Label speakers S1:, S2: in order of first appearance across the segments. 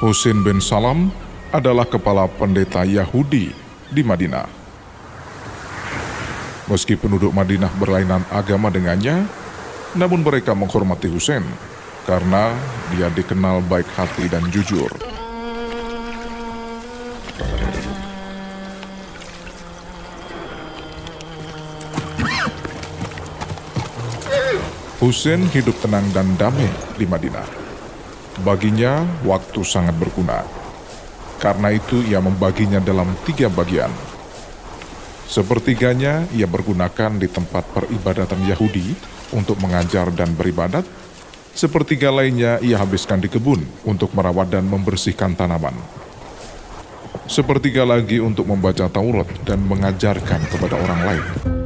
S1: Husin bin Salam adalah kepala pendeta Yahudi di Madinah. Meski penduduk Madinah berlainan agama dengannya, namun mereka menghormati Husain karena dia dikenal baik hati dan jujur. Husain hidup tenang dan damai di Madinah. Baginya, waktu sangat berguna. Karena itu, ia membaginya dalam tiga bagian. Sepertiganya ia bergunakan di tempat peribadatan Yahudi untuk mengajar dan beribadat. Sepertiga lainnya ia habiskan di kebun untuk merawat dan membersihkan tanaman. Sepertiga lagi untuk membaca Taurat dan mengajarkan kepada orang lain.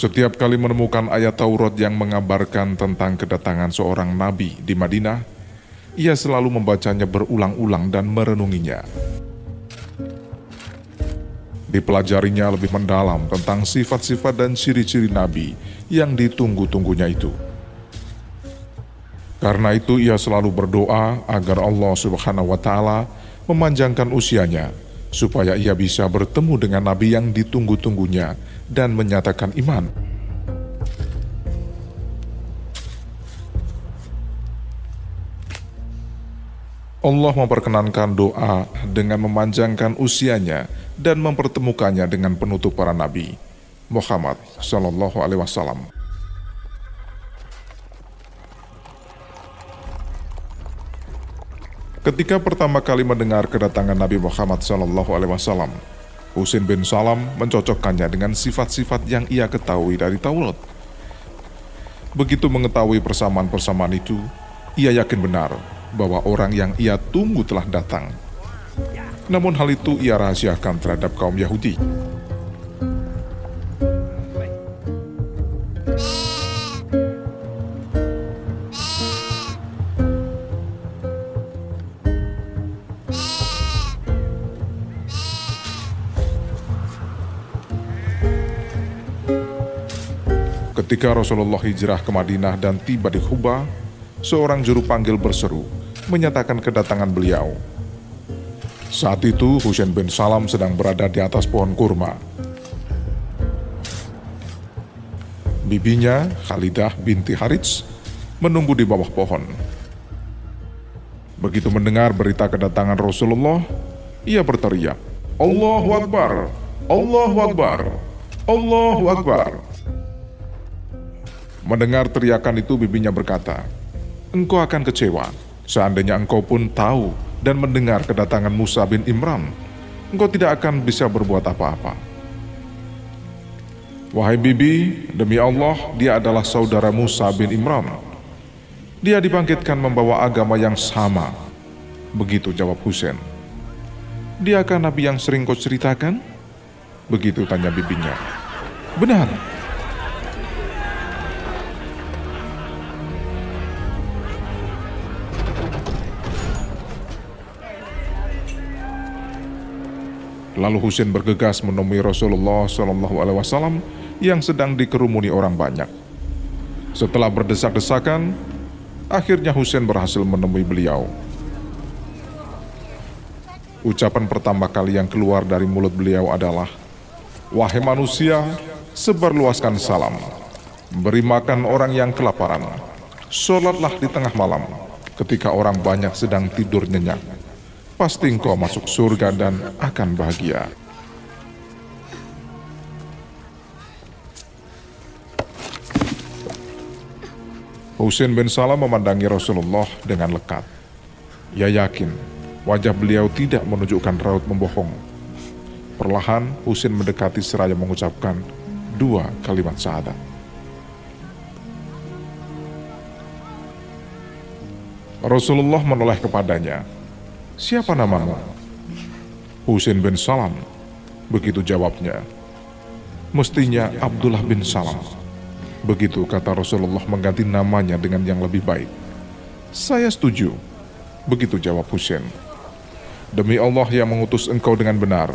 S1: Setiap kali menemukan ayat Taurat yang mengabarkan tentang kedatangan seorang nabi di Madinah, ia selalu membacanya berulang-ulang dan merenunginya. Dipelajarinya lebih mendalam tentang sifat-sifat dan ciri-ciri nabi yang ditunggu-tunggunya itu. Karena itu ia selalu berdoa agar Allah Subhanahu wa taala memanjangkan usianya supaya ia bisa bertemu dengan nabi yang ditunggu-tunggunya dan menyatakan iman. Allah memperkenankan doa dengan memanjangkan usianya dan mempertemukannya dengan penutup para nabi, Muhammad Shallallahu Alaihi Wasallam. Ketika pertama kali mendengar kedatangan Nabi Muhammad Shallallahu Alaihi Wasallam, Husin bin Salam mencocokkannya dengan sifat-sifat yang ia ketahui dari Taurat. Begitu mengetahui persamaan-persamaan itu, ia yakin benar bahwa orang yang ia tunggu telah datang. Namun hal itu ia rahasiakan terhadap kaum Yahudi. Ketika Rasulullah hijrah ke Madinah dan tiba di Kuba, seorang juru panggil berseru, menyatakan kedatangan beliau. Saat itu Husain bin Salam sedang berada di atas pohon kurma. Bibinya, Khalidah binti Harits, menunggu di bawah pohon. Begitu mendengar berita kedatangan Rasulullah, ia berteriak, Allahu Akbar, Allahu Akbar, Allahu Akbar. Mendengar teriakan itu bibinya berkata, Engkau akan kecewa seandainya engkau pun tahu dan mendengar kedatangan Musa bin Imran. Engkau tidak akan bisa berbuat apa-apa. Wahai bibi, demi Allah, dia adalah saudara Musa bin Imran. Dia dibangkitkan membawa agama yang sama. Begitu jawab Husain. Diakah nabi yang sering kau ceritakan? Begitu tanya bibinya. Benar, Lalu Husain bergegas menemui Rasulullah Shallallahu Alaihi Wasallam yang sedang dikerumuni orang banyak. Setelah berdesak-desakan, akhirnya Husain berhasil menemui beliau. Ucapan pertama kali yang keluar dari mulut beliau adalah, Wahai manusia, sebarluaskan salam. Beri makan orang yang kelaparan. Sholatlah di tengah malam ketika orang banyak sedang tidur nyenyak pasti engkau masuk surga dan akan bahagia. Husain bin Salam memandangi Rasulullah dengan lekat. Ia yakin wajah beliau tidak menunjukkan raut membohong. Perlahan Husain mendekati seraya mengucapkan dua kalimat syahadat. Rasulullah menoleh kepadanya, Siapa namamu? Husain bin Salam. Begitu jawabnya. Mestinya Abdullah bin Salam. Begitu kata Rasulullah mengganti namanya dengan yang lebih baik. Saya setuju. Begitu jawab Husain. Demi Allah yang mengutus engkau dengan benar.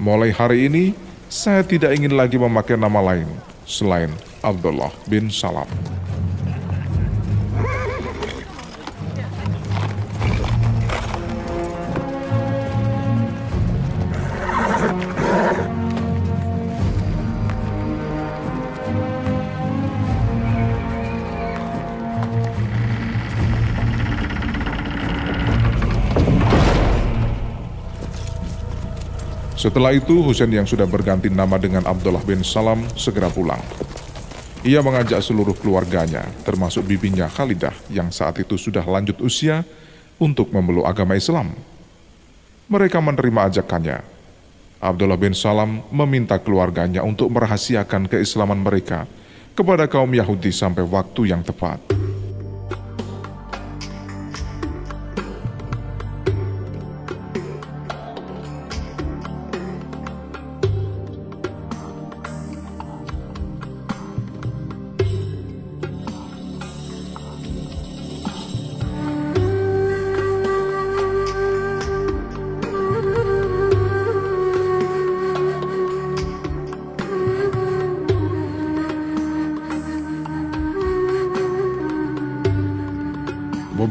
S1: Mulai hari ini, saya tidak ingin lagi memakai nama lain selain Abdullah bin Salam. Setelah itu, Husain yang sudah berganti nama dengan Abdullah bin Salam segera pulang. Ia mengajak seluruh keluarganya, termasuk bibinya Khalidah yang saat itu sudah lanjut usia, untuk memeluk agama Islam. Mereka menerima ajakannya. Abdullah bin Salam meminta keluarganya untuk merahasiakan keislaman mereka kepada kaum Yahudi sampai waktu yang tepat.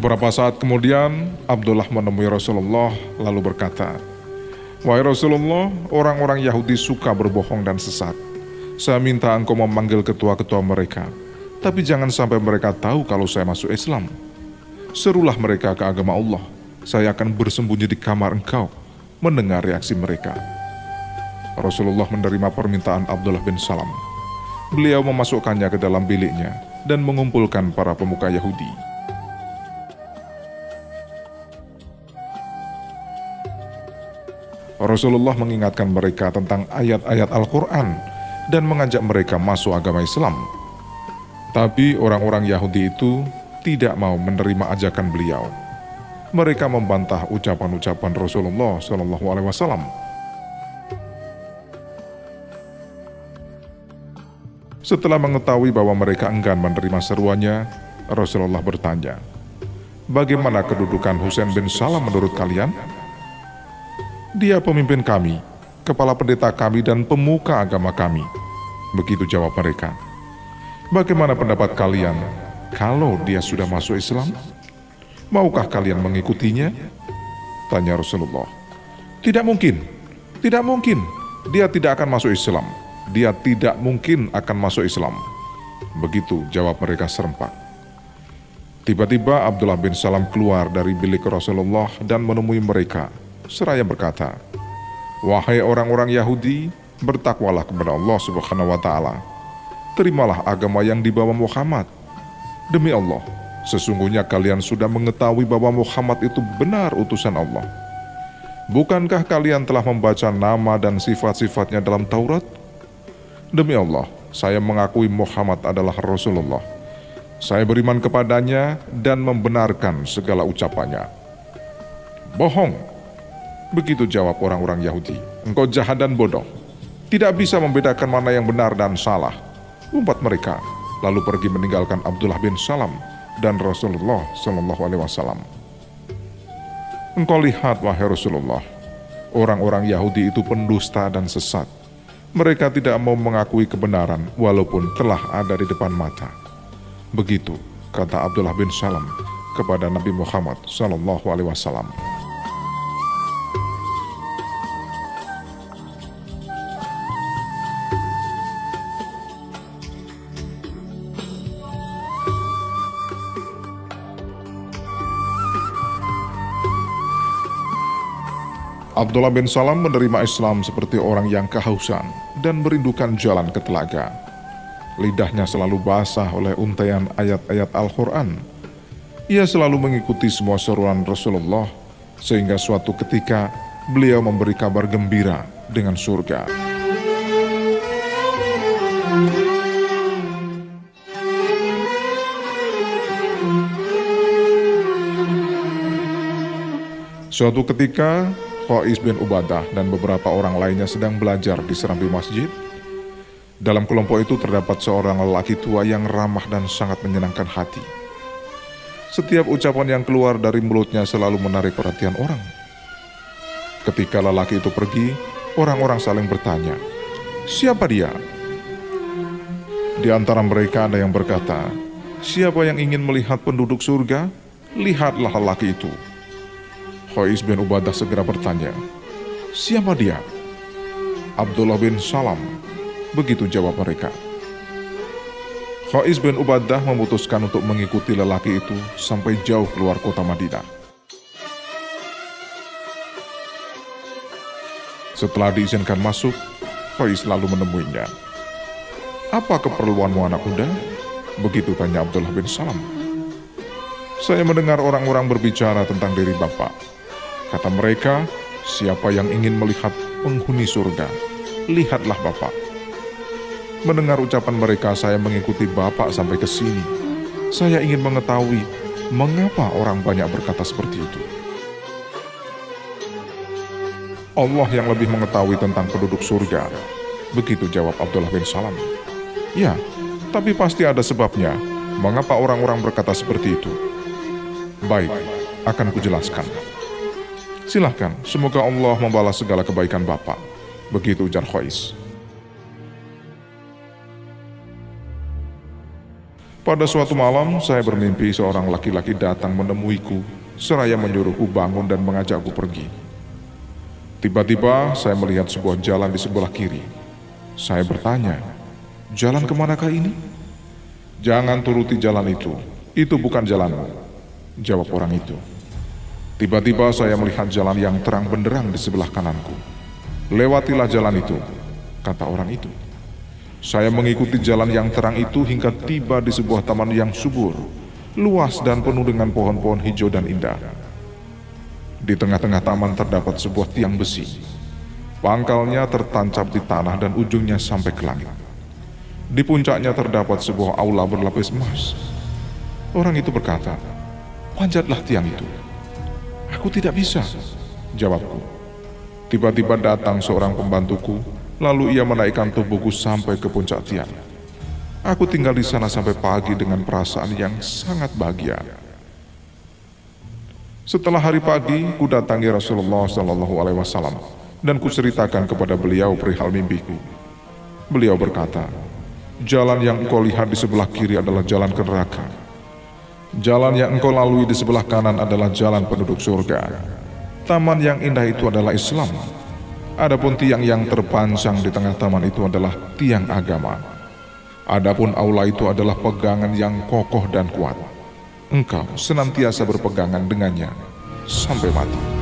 S1: Beberapa saat kemudian, Abdullah menemui Rasulullah lalu berkata, Wahai Rasulullah, orang-orang Yahudi suka berbohong dan sesat. Saya minta engkau memanggil ketua-ketua mereka, tapi jangan sampai mereka tahu kalau saya masuk Islam. Serulah mereka ke agama Allah. Saya akan bersembunyi di kamar engkau, mendengar reaksi mereka. Rasulullah menerima permintaan Abdullah bin Salam. Beliau memasukkannya ke dalam biliknya dan mengumpulkan para pemuka Yahudi. Rasulullah mengingatkan mereka tentang ayat-ayat Al-Quran dan mengajak mereka masuk agama Islam. Tapi orang-orang Yahudi itu tidak mau menerima ajakan beliau. Mereka membantah ucapan-ucapan Rasulullah Shallallahu Alaihi Wasallam. Setelah mengetahui bahwa mereka enggan menerima seruannya, Rasulullah bertanya, "Bagaimana kedudukan Husain bin Salam menurut kalian?" Dia pemimpin kami, kepala pendeta kami dan pemuka agama kami. Begitu jawab mereka. Bagaimana pendapat kalian kalau dia sudah masuk Islam? Maukah kalian mengikutinya? Tanya Rasulullah. Tidak mungkin, tidak mungkin. Dia tidak akan masuk Islam. Dia tidak mungkin akan masuk Islam. Begitu jawab mereka serempak. Tiba-tiba Abdullah bin Salam keluar dari bilik Rasulullah dan menemui mereka seraya berkata, Wahai orang-orang Yahudi, bertakwalah kepada Allah Subhanahu wa taala. Terimalah agama yang dibawa Muhammad. Demi Allah, sesungguhnya kalian sudah mengetahui bahwa Muhammad itu benar utusan Allah. Bukankah kalian telah membaca nama dan sifat-sifatnya dalam Taurat? Demi Allah, saya mengakui Muhammad adalah Rasulullah. Saya beriman kepadanya dan membenarkan segala ucapannya. Bohong, Begitu jawab orang-orang Yahudi. Engkau jahat dan bodoh. Tidak bisa membedakan mana yang benar dan salah. Umpat mereka lalu pergi meninggalkan Abdullah bin Salam dan Rasulullah Shallallahu Alaihi Wasallam. Engkau lihat wahai Rasulullah, orang-orang Yahudi itu pendusta dan sesat. Mereka tidak mau mengakui kebenaran walaupun telah ada di depan mata. Begitu kata Abdullah bin Salam kepada Nabi Muhammad Shallallahu Alaihi Wasallam. Abdullah bin Salam menerima Islam seperti orang yang kehausan dan merindukan jalan ke telaga. Lidahnya selalu basah oleh untaian ayat-ayat Al-Quran. Ia selalu mengikuti semua seruan Rasulullah, sehingga suatu ketika beliau memberi kabar gembira dengan surga. Suatu ketika, Qais bin Ubadah dan beberapa orang lainnya sedang belajar di serambi masjid. Dalam kelompok itu terdapat seorang lelaki tua yang ramah dan sangat menyenangkan hati. Setiap ucapan yang keluar dari mulutnya selalu menarik perhatian orang. Ketika lelaki itu pergi, orang-orang saling bertanya, "Siapa dia?" Di antara mereka ada yang berkata, Siapa yang ingin melihat penduduk surga? Lihatlah lelaki itu. Khais bin Ubadah segera bertanya, Siapa dia? Abdullah bin Salam. Begitu jawab mereka. Khais bin Ubadah memutuskan untuk mengikuti lelaki itu sampai jauh keluar kota Madinah. Setelah diizinkan masuk, Khais lalu menemuinya. Apa keperluanmu anak muda? Begitu tanya Abdullah bin Salam. Saya mendengar orang-orang berbicara tentang diri Bapak. Kata mereka, siapa yang ingin melihat penghuni surga, lihatlah Bapak. Mendengar ucapan mereka, saya mengikuti Bapak sampai ke sini. Saya ingin mengetahui mengapa orang banyak berkata seperti itu. Allah yang lebih mengetahui tentang penduduk surga. Begitu jawab Abdullah bin Salam. Ya, tapi pasti ada sebabnya mengapa orang-orang berkata seperti itu. Baik, akan kujelaskan. Silahkan, semoga Allah membalas segala kebaikan Bapak. Begitu ujar Khois. Pada suatu malam, saya bermimpi seorang laki-laki datang menemuiku, seraya menyuruhku bangun dan mengajakku pergi. Tiba-tiba saya melihat sebuah jalan di sebelah kiri. Saya bertanya, jalan ke manakah ini? Jangan turuti jalan itu, itu bukan jalanmu. Jawab orang itu. Tiba-tiba saya melihat jalan yang terang benderang di sebelah kananku. Lewatilah jalan itu, kata orang itu. Saya mengikuti jalan yang terang itu hingga tiba di sebuah taman yang subur, luas dan penuh dengan pohon-pohon hijau dan indah. Di tengah-tengah taman terdapat sebuah tiang besi. Pangkalnya tertancap di tanah dan ujungnya sampai ke langit. Di puncaknya terdapat sebuah aula berlapis emas. Orang itu berkata, Panjatlah tiang itu. Aku tidak bisa, jawabku. Tiba-tiba datang seorang pembantuku, lalu ia menaikkan tubuhku sampai ke puncak tiang. Aku tinggal di sana sampai pagi dengan perasaan yang sangat bahagia. Setelah hari pagi, ku datangi Rasulullah Shallallahu Alaihi Wasallam dan kuceritakan kepada beliau perihal mimpiku. Beliau berkata, jalan yang engkau lihat di sebelah kiri adalah jalan ke neraka. Jalan yang engkau lalui di sebelah kanan adalah jalan penduduk surga. Taman yang indah itu adalah Islam. Adapun tiang yang terpancang di tengah taman itu adalah tiang agama. Adapun aula itu adalah pegangan yang kokoh dan kuat engkau senantiasa berpegangan dengannya sampai mati.